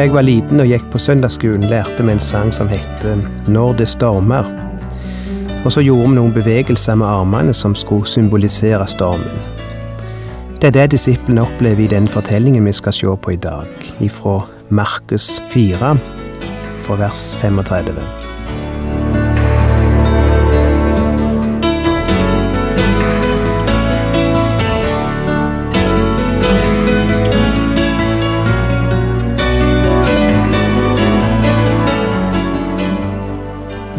Jeg var liten og gikk på søndagsskolen, lærte vi en sang som heter Når det stormer. Og så gjorde vi noen bevegelser med armene som skulle symbolisere stormen. Det er det disiplene opplever i den fortellingen vi skal se på i dag, ifra Markus 4, fra vers 35.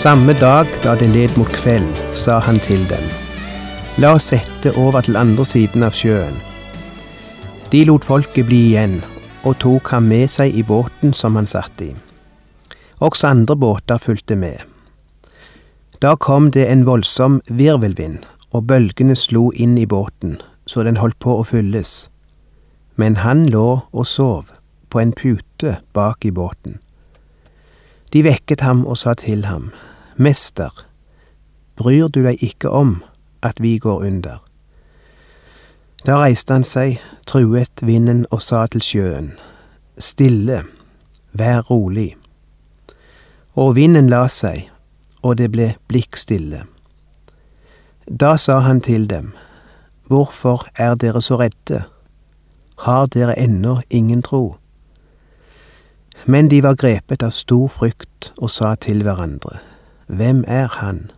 Samme dag da det led mot kveld, sa han til dem, La oss sette over til andre siden av sjøen. De lot folket bli igjen, og tok ham med seg i båten som han satt i. Også andre båter fulgte med. Da kom det en voldsom virvelvind, og bølgene slo inn i båten, så den holdt på å fylles. Men han lå og sov, på en pute bak i båten. De vekket ham og sa til ham, Mester, bryr du deg ikke om at vi går under? Da reiste han seg, truet vinden og sa til sjøen, Stille, vær rolig. Og vinden la seg, og det ble blikkstille. Da sa han til dem, Hvorfor er dere så redde? Har dere ennå ingen tro? Men de var grepet av stor frykt og sa til hverandre, Hvem er han?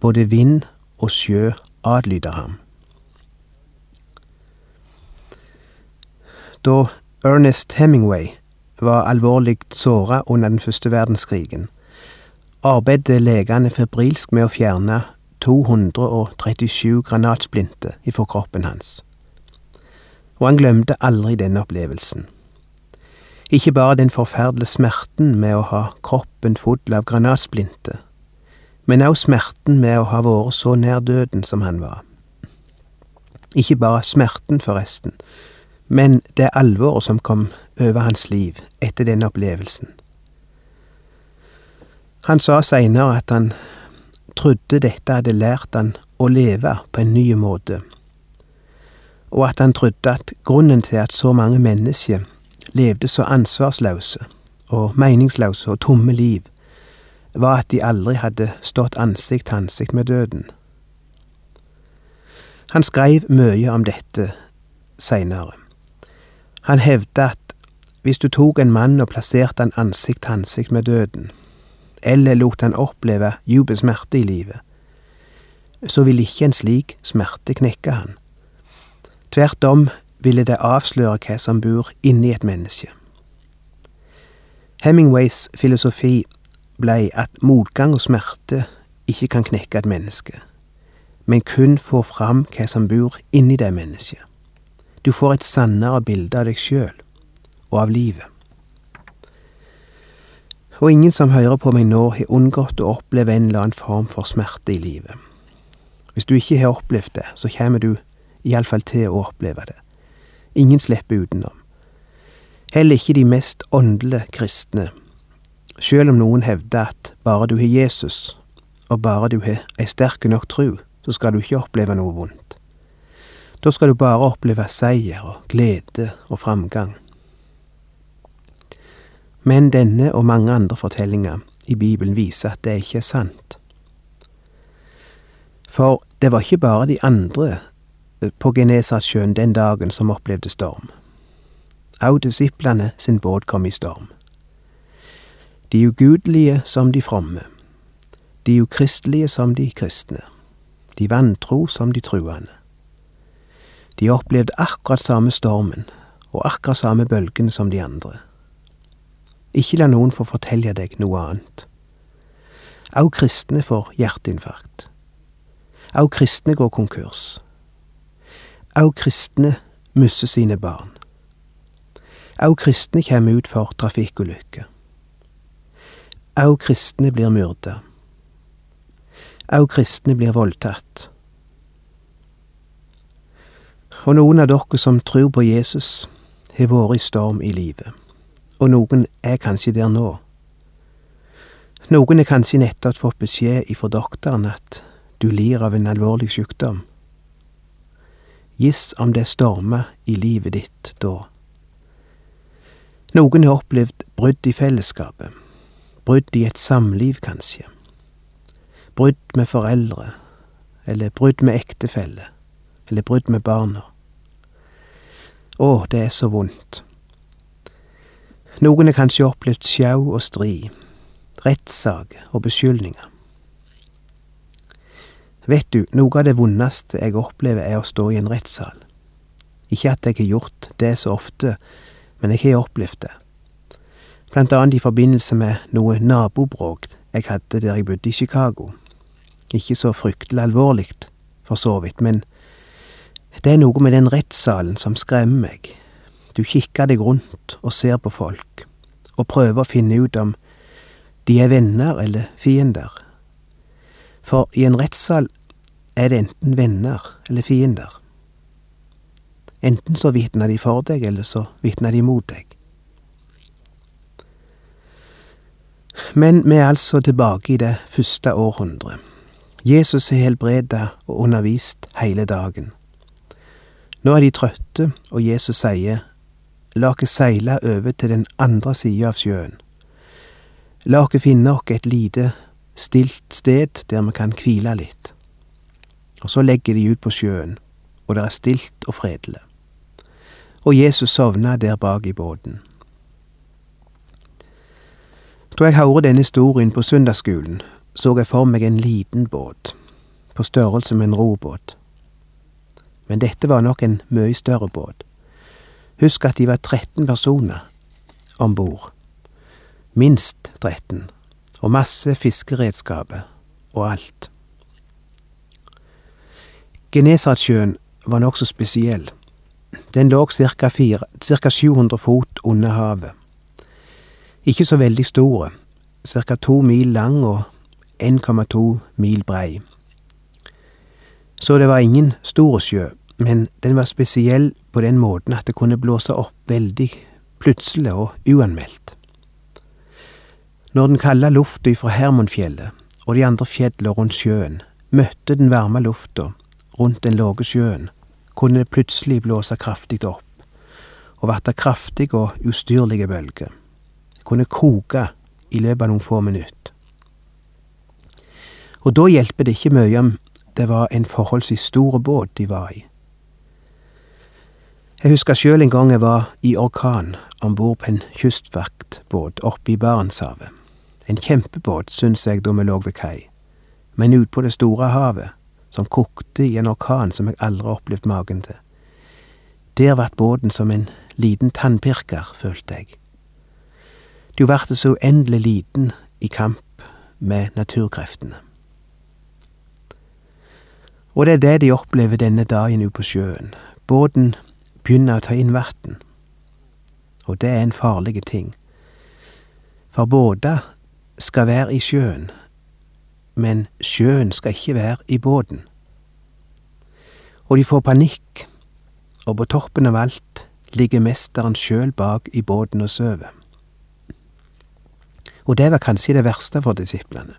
Både vind og sjø adlyder ham. Da Ernest Hemingway var alvorlig såra under den første verdenskrigen, arbeidet legene febrilsk med å fjerne 237 granatsplinter ifra kroppen hans. Og han glemte aldri denne opplevelsen. Ikke bare den forferdelige smerten med å ha kroppen full av granatsplinter, men også smerten med å ha vært så nær døden som han var. Ikke bare smerten, forresten, men det alvoret som kom over hans liv etter den opplevelsen. Han sa seinere at han trodde dette hadde lært han å leve på en ny måte, og at han trodde at grunnen til at så mange mennesker levde så ansvarsløse og meningsløse og tomme liv, var at de aldri hadde stått ansikt til ansikt med døden. Han skrev mye om dette seinere. Han hevda at hvis du tok en mann og plasserte han ansikt til ansikt med døden, eller lot han oppleve djup smerte i livet, så ville ikke en slik smerte knekke han. Tvert om ville det avsløre hva som bor inni et menneske. Hemingways filosofi blei at motgang og smerte ikke kan knekke et menneske, men kun få fram hva som bor inni det mennesket. Du får et sannere bilde av deg sjøl og av livet. Og ingen som hører på meg nå, har unngått å oppleve en eller annen form for smerte i livet. Hvis du ikke har opplevd det, så kommer du iallfall til å oppleve det. Ingen slipper utenom. Heller ikke de mest åndelige kristne, sjøl om noen hevder at bare du har Jesus, og bare du har ei sterk nok tru, så skal du ikke oppleve noe vondt. Da skal du bare oppleve seier og glede og framgang. Men denne og mange andre fortellinger i Bibelen viser at det ikke er sant. For det var ikke bare de andre på Genesasjøen den dagen som opplevde storm. Au disiplene sin båt kom i storm. De ugudelige som de fromme, de ukristelige som de kristne, de vantro som de truende. De opplevde akkurat samme stormen og akkurat samme bølgen som de andre. Ikke la noen få fortelle deg noe annet. Au kristne får hjerteinfarkt. Au kristne går konkurs. Au kristne mister sine barn. Au kristne kommer ut for trafikkulykker. Au kristne blir myrda. Au kristne blir voldtatt. Og noen av dere som tror på Jesus, har vært i storm i livet, og noen er kanskje der nå. Noen har kanskje nettopp fått beskjed ifra doktoren at du lir av en alvorlig sykdom. Giss om det stormer i livet ditt da. Noen har opplevd brudd i fellesskapet, brudd i et samliv kanskje, brudd med foreldre, eller brudd med ektefelle, eller brudd med barna. Å, det er så vondt. Noen har kanskje opplevd sjau og strid, rettssaker og beskyldninger. Vet du, noe av det vondeste jeg opplever er å stå i en rettssal. Ikke at jeg har gjort det så ofte, men jeg har opplevd det. Blant annet i forbindelse med noe nabobråk jeg hadde der jeg bodde i Chicago. Ikke så fryktelig alvorlig, for så vidt, men det er noe med den rettssalen som skremmer meg. Du kikker deg rundt og ser på folk, og prøver å finne ut om de er venner eller fiender. For i en rettssal er det enten venner eller fiender. Enten så vitner de for deg, eller så vitner de mot deg. Men vi er altså tilbake i det første århundret. Jesus har helbreda og undervist hele dagen. Nå er de trøtte, og Jesus sier, La oss seile over til den andre sida av sjøen. La oss finne oss et lite, stilt sted der vi kan hvile litt. Og så legger de ut på sjøen, og det er stilt og fredelig. Og Jesus sovna der bak i båten. Da jeg hørte denne historien på søndagsskolen, så jeg for meg en liten båt, på størrelse med en robåt men dette var nok en mye større båt. Husk at de var 13 personer om bord. Minst 13. Og masse fiskeredskaper og alt. Genesaretsjøen var nokså spesiell. Den lå ca. 700 fot under havet. Ikke så veldig store, ca. to mil lang og 1,2 mil brei så det var ingen stor sjø, men den var spesiell på den måten at det kunne blåse opp veldig plutselig og uanmeldt. Når den kalde lufta fra Hermonfjellet og de andre fjellene rundt sjøen møtte den varme lufta rundt den lave sjøen, kunne det plutselig blåse kraftig opp, og verte kraftige og ustyrlige bølger. Kunne koke i løpet av noen få minutter. Og da hjelper det ikke mye om det var en forholdsvis stor båt de var i. Jeg husker sjøl en gang jeg var i orkan om bord på en kystvaktbåt oppe i Barentshavet. En kjempebåt, syns jeg da vi lå ved kai, men ut på det store havet, som kokte i en orkan som jeg aldri har opplevd magen til. Der vart båten som en liten tannpirker, følte jeg. Du vart så uendelig liten i kamp med naturkreftene. Og det er det de opplever denne dagen ute på sjøen. Båten begynner å ta inn vann. Og det er en farlig ting. For båter skal være i sjøen, men sjøen skal ikke være i båten. Og de får panikk, og på toppen av alt ligger mesteren sjøl bak i båten og sover. Og det var kanskje det verste for disiplene.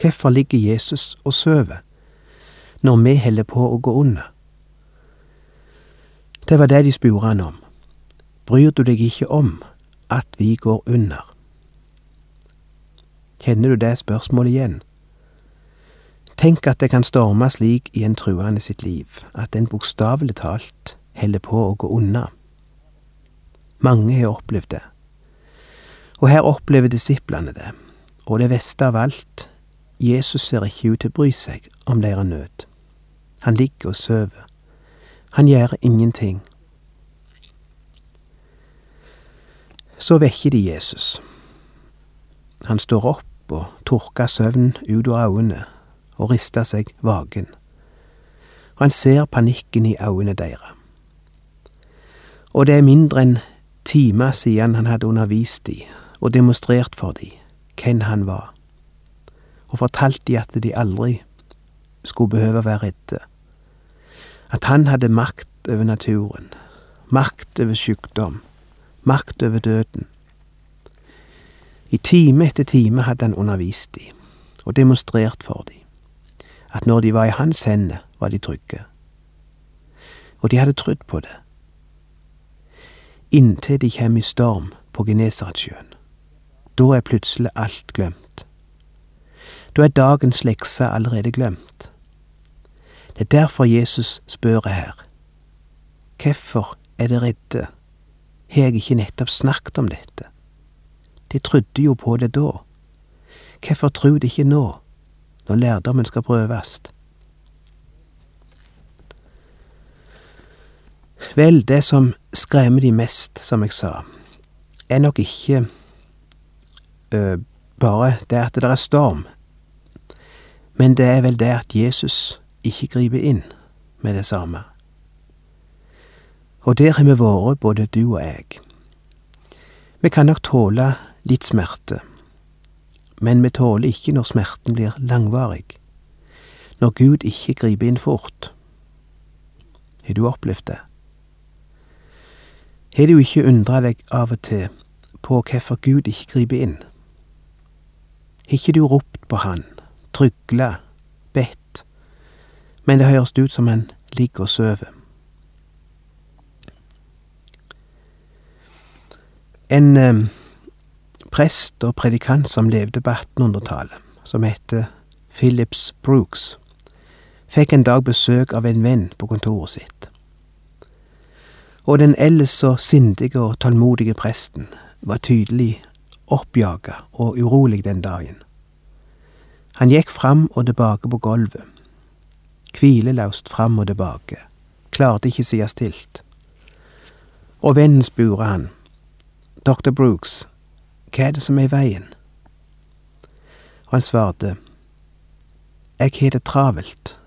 Hvorfor ligger Jesus og sover? når vi holder på å gå under. Det var det de spurte han om. Bryr du deg ikke om at vi går under? Kjenner du det spørsmålet igjen? Tenk at det kan storme slik i en truende sitt liv, at en bokstavelig talt holder på å gå unna. Mange har opplevd det. Og her opplever disiplene det, og det verste av alt, Jesus ser ikke ut til å bry seg om deres nød. Han ligger og sover. Han gjør ingenting. Så vekker de Jesus. Han står opp og tørker søvn ut av øynene og rista seg vaken. Han ser panikken i øynene deres. Og det er mindre enn timer siden han hadde undervist de og demonstrert for de hvem han var, og fortalt de at de aldri skulle behøve å være redde, at han hadde makt over naturen, makt over sykdom, makt over døden. I time etter time hadde han undervist de og demonstrert for de at når de var i hans hender, var de trygge. Og de hadde trodd på det. Inntil de kommer i storm på Genesaretsjøen. Da er plutselig alt glemt. Da er dagens lekse allerede glemt. Det er derfor Jesus spør her. Hvorfor er det redde? Har jeg ikke nettopp snakket om dette? De trodde jo på det da. Hvorfor tror de ikke nå, når lærdommen skal prøves? Vel, det som skremmer de mest, som jeg sa, er nok ikke ø, bare det at det er storm, men det er vel det at Jesus ikke griper inn med det samme. Og der har vi vært, både du og jeg. Vi kan nok tåle litt smerte, men vi tåler ikke når smerten blir langvarig, når Gud ikke griper inn fort. Har du opplevd det? Har du ikke undra deg av og til på hvorfor Gud ikke griper inn? Har ikke du ropt på Han, trygla, bedt, men det høres ut som Han ligger og sover? En eh, prest og predikant som levde på 1800-tallet, som het Phillips Brooks, fikk en dag besøk av en venn på kontoret sitt. Og den ellers så sindige og tålmodige presten var tydelig oppjaga og urolig den dagen. Han gikk fram og tilbake på gulvet, hvileløst fram og tilbake, klarte ikke sie stilt. Og vennen spurte han, Dr. Brooks, hva er det som er i veien? Og han svarte, Jeg har det travelt,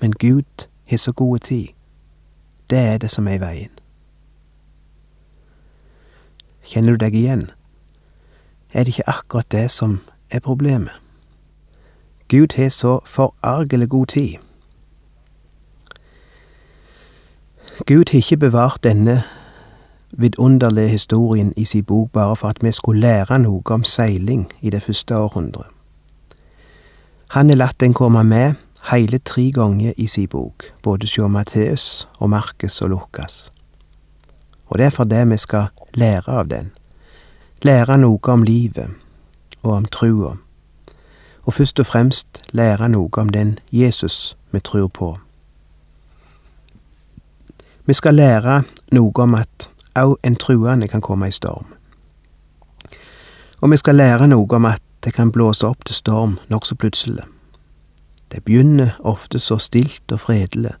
men Gud har så gode tid. Det er det som er i veien. Kjenner du deg igjen? Er det ikke akkurat det som er problemet? Gud har så forargelig god tid. Gud har ikke bevart denne vidunderlige historien i si bok bare for at vi skulle lære noe om seiling i det første århundret. Han har latt den komme med hele tre ganger i si bok, både sjå Matteus og Markus og Lukas. Og det er for det vi skal lære av den. Lære noe om livet og om trua, og først og fremst lære noe om den Jesus vi tror på. Vi skal lære noe om at òg en truende kan komme i storm. Og vi skal lære noe om at det kan blåse opp til storm nokså plutselig. Det begynner ofte så stilt og fredelig,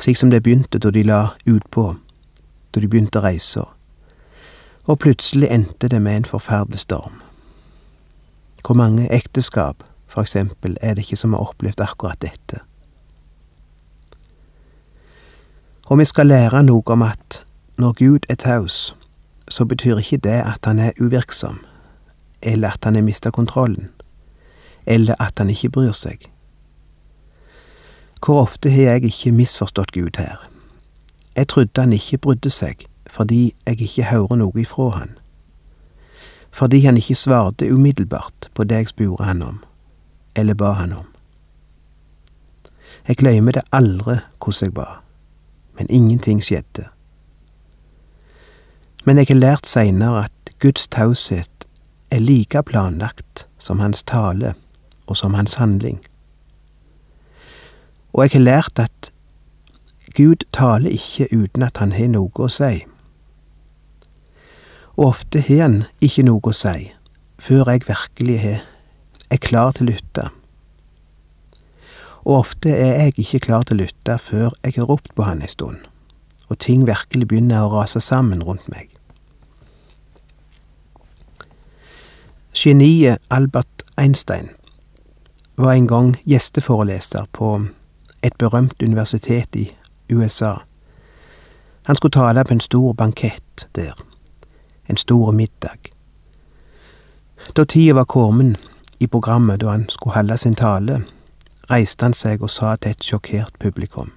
slik som det begynte da de la utpå, da de begynte reisa, og plutselig endte det med en forferdelig storm. Hvor mange ekteskap, for eksempel, er det ikke som har opplevd akkurat dette? Og vi skal lære noe om at når Gud er taus, så betyr ikke det at han er uvirksom, eller at han har mista kontrollen, eller at han ikke bryr seg. Hvor ofte har jeg ikke misforstått Gud her? Jeg trodde han ikke brydde seg fordi jeg ikke hører noe ifra han, fordi han ikke svarte umiddelbart på det jeg spurte han om, eller ba han om. Jeg glemmer det aldri hvordan jeg ba, men ingenting skjedde. Men jeg har lært seinere at Guds taushet er like planlagt som hans tale og som hans handling. Og jeg har lært at Gud taler ikke uten at han har noe å si. Og ofte har han ikke noe å si før jeg virkelig er klar til å lytte. Og ofte er jeg ikke klar til å lytte før jeg har ropt på han en stund, og ting virkelig begynner å rase sammen rundt meg. Geniet Albert Einstein var en gang gjesteforeleser på et berømt universitet i USA. Han skulle tale på en stor bankett der, en stor middag. Da tida var kommet i programmet da han skulle holde sin tale, reiste han seg og sa til et sjokkert publikum.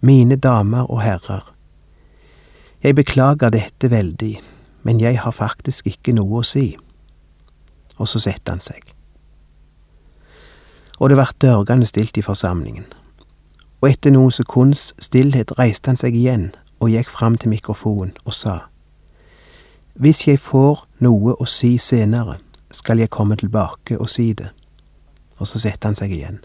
Mine damer og herrer, jeg beklager dette veldig, men jeg har faktisk ikke noe å si. Og så setter han seg. Og det vart dørgende stilt i forsamlingen. Og etter noen sekunds stillhet reiste han seg igjen og gikk fram til mikrofonen og sa. Hvis jeg får noe å si senere, skal jeg komme tilbake og si det. Og så setter han seg igjen.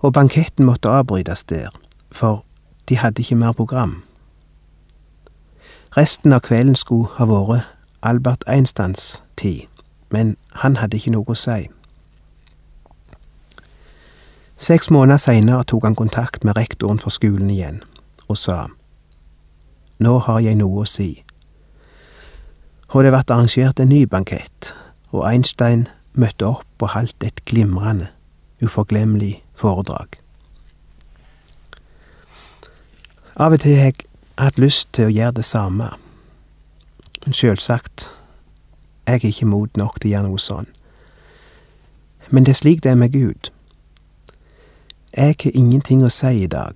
Og banketten måtte avbrytes der, for de hadde ikke mer program. Resten av kvelden skulle ha vært Albert Einsteins tid, men han hadde ikke noe å si. Seks måneder seinere tok han kontakt med rektoren for skolen igjen, og sa Nå har jeg noe å si. Og det ble arrangert en ny bankett, og Einstein møtte opp og holdt et glimrende, uforglemmelig foredrag. Av og til har jeg hatt lyst til å gjøre det samme, men sjølsagt, jeg er ikke moden nok til å gjøre noe sånn. Men det er slik det er med Gud. Jeg har ingenting å si i dag.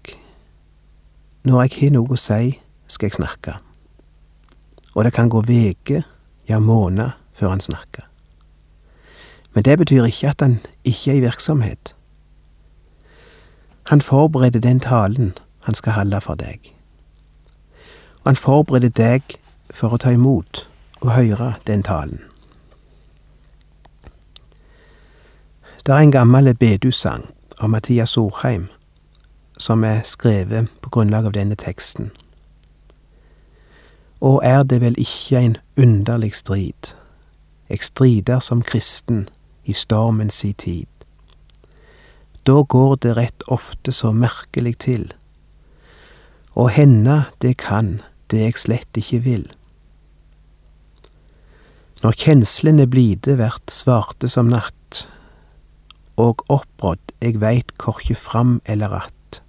Når jeg har noe å si, skal jeg snakke. Og det kan gå veker, ja måneder, før han snakker. Men det betyr ikke at han ikke er i virksomhet. Han forbereder den talen han skal holde for deg. Og han forbereder deg for å ta imot og høre den talen. Det er en gammel bedussang av Mathias Orheim, som er skrevet på grunnlag av denne teksten. Og er det vel ikke en underlig strid, eg strider som kristen i stormens si tid. Da går det rett ofte så merkelig til, og hende det kan det eg slett ikke vil. Når kjenslene blide vert svarte som natt, og opprådd eg veit korkje fram eller att.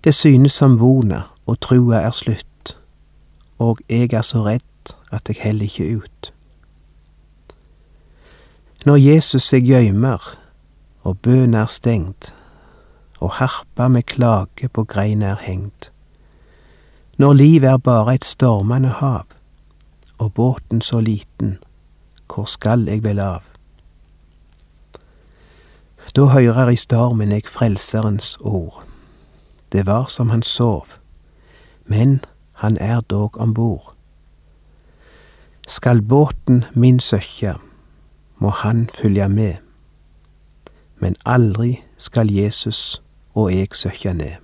Det synes som vona og trua er slutt, og eg er så redd at eg heller ikkje ut. Når Jesus seg gøymer, og bøn er stengt, og harpa med klage på grein er hengt, når livet er bare et stormende hav, og båten så liten, hvor skal eg vel av? Da hører i stormen eg Frelserens ord. Det var som han sov, men han er dog om bord. Skal båten min søkja, må han følge med, men aldri skal Jesus og eg søkja ned.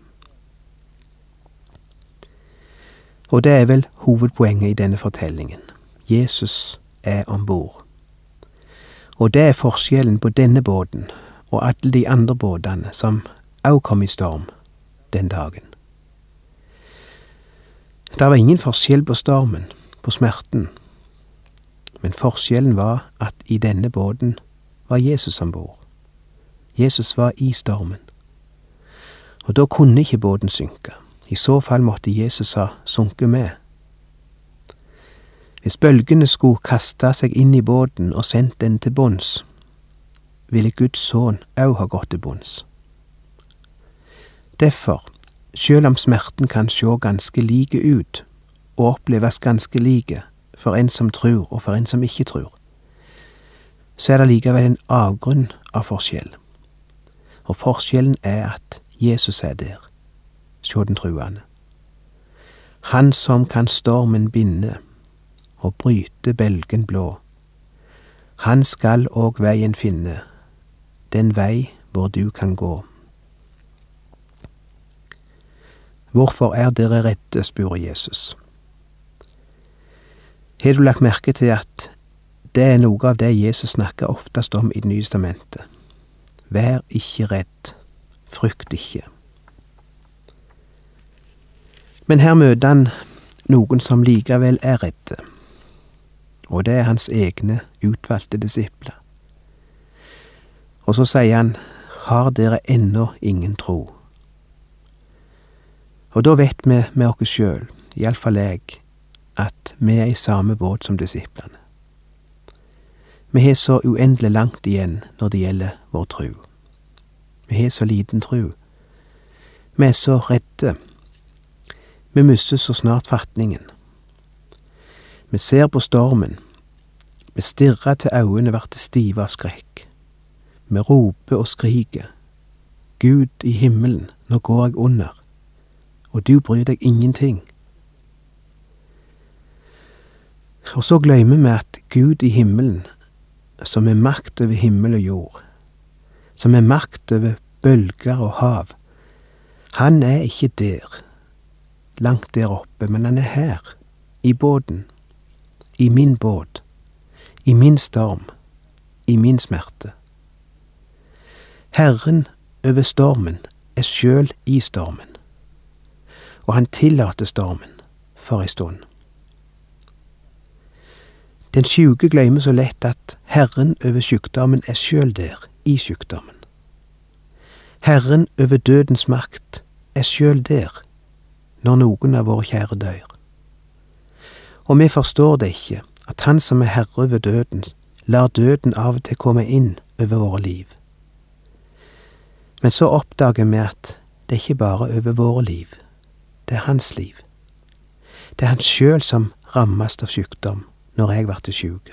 Og det er vel hovedpoenget i denne fortellingen. Jesus er om bord. Og det er forskjellen på denne båten og alle de andre båtene som òg kom i storm den dagen. Det var ingen forskjell på stormen, på smerten, men forskjellen var at i denne båten var Jesus om bord. Jesus var i stormen. Og da kunne ikke båten synke. I så fall måtte Jesus ha sunket med. Hvis bølgene skulle kaste seg inn i båten og sendt den til bunns, ville Guds sønn òg ha gått til bunns. Derfor, sjøl om smerten kan sjå ganske like ut og oppleves ganske like for en som tror og for en som ikke tror, så er det likevel en avgrunn av forskjell. Og forskjellen er at Jesus er der sjå den truende. Han som kan stormen binde og bryte belgen blå. Han skal òg veien finne, den vei hvor du kan gå. Hvorfor er dere redde, spurte Jesus. Har du lagt merke til at det er noe av det Jesus snakker oftest om i Det nye testamentet? Vær ikke redd, frykt ikke. Men her møter han noen som likevel er redde, og det er hans egne utvalgte disipler. Og så sier han, har dere ennå ingen tro? Og da vet vi med oss sjøl, iallfall jeg, vi er i samme båt som disiplene. Vi har så uendelig langt igjen når det gjelder vår tru. Vi har så liten tru. Vi er så redde. Vi mister så snart fatningen. Vi ser på stormen. Vi stirrer til øynene blir stive av skrekk. Vi roper og skriker. Gud i himmelen, nå går jeg under. Og du bryr deg ingenting. Og så glemmer vi at Gud i himmelen, som er makt over himmel og jord, som er makt over bølger og hav, han er ikke der, langt der oppe, men han er her, i båten, i min båt, i min storm, i min smerte. Herren over stormen er sjøl i stormen, og han tillater stormen for ei stund. Den sjuke glemmer så lett at Herren over sykdommen er sjøl der, i sykdommen. Herren over dødens makt er sjøl der, når noen av våre kjære dør. Og vi forstår det ikke, at Han som er herre over døden, lar døden av og til komme inn over våre liv. Men så oppdager vi at det er ikke bare over våre liv, det er hans liv. Det er han sjøl som rammes av sykdom når jeg vert sjuk,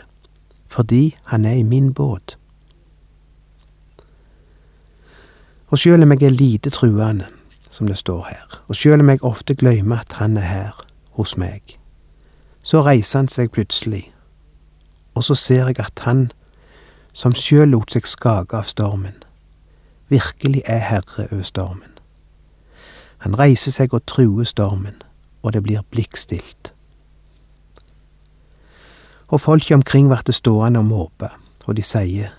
fordi han er i min båt. Og sjøl om jeg er lite truende, som det står her, og sjøl om jeg ofte glemmer at han er her, hos meg, så reiser han seg plutselig, og så ser jeg at han, som sjøl lot seg skake av stormen, virkelig er herre over stormen. Han reiser seg og truer stormen, og det blir blikkstilt og folk omkring ble stående og måpe, og de sier,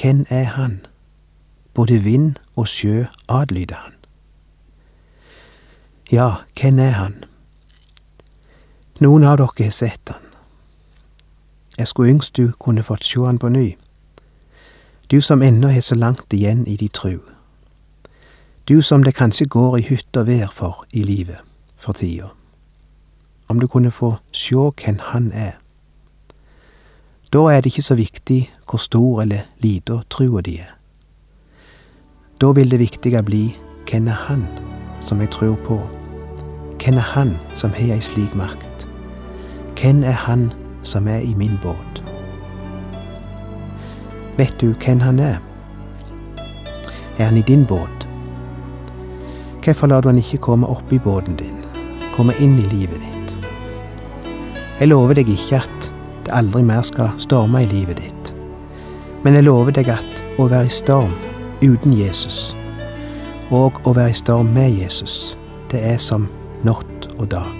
Hvem er han? Både vind og sjø adlyder han. Ja, hvem er han? Noen av dere har sett han. Jeg skulle yngst du kunne fått sjå han på ny. Du som ennå har så langt igjen i de tru. Du som det kanskje går i hytt og vær for i livet for tida. Om du kunne få sjå hvem han er. Da er det ikke så viktig hvor stor eller lita trua di er. Da vil det viktige bli hvem er Han som jeg tror på? Hvem er Han som har ei slik makt? Hvem er Han som er i min båt? Vet du hvem Han er? Er Han i din båt? Hvorfor lar du Han ikke komme opp i båten din, komme inn i livet ditt? Jeg lover deg ikke at det aldri mer skal storme i livet ditt. Men jeg lover deg at å være i storm uten Jesus, og å være i storm med Jesus, det er som natt og dag.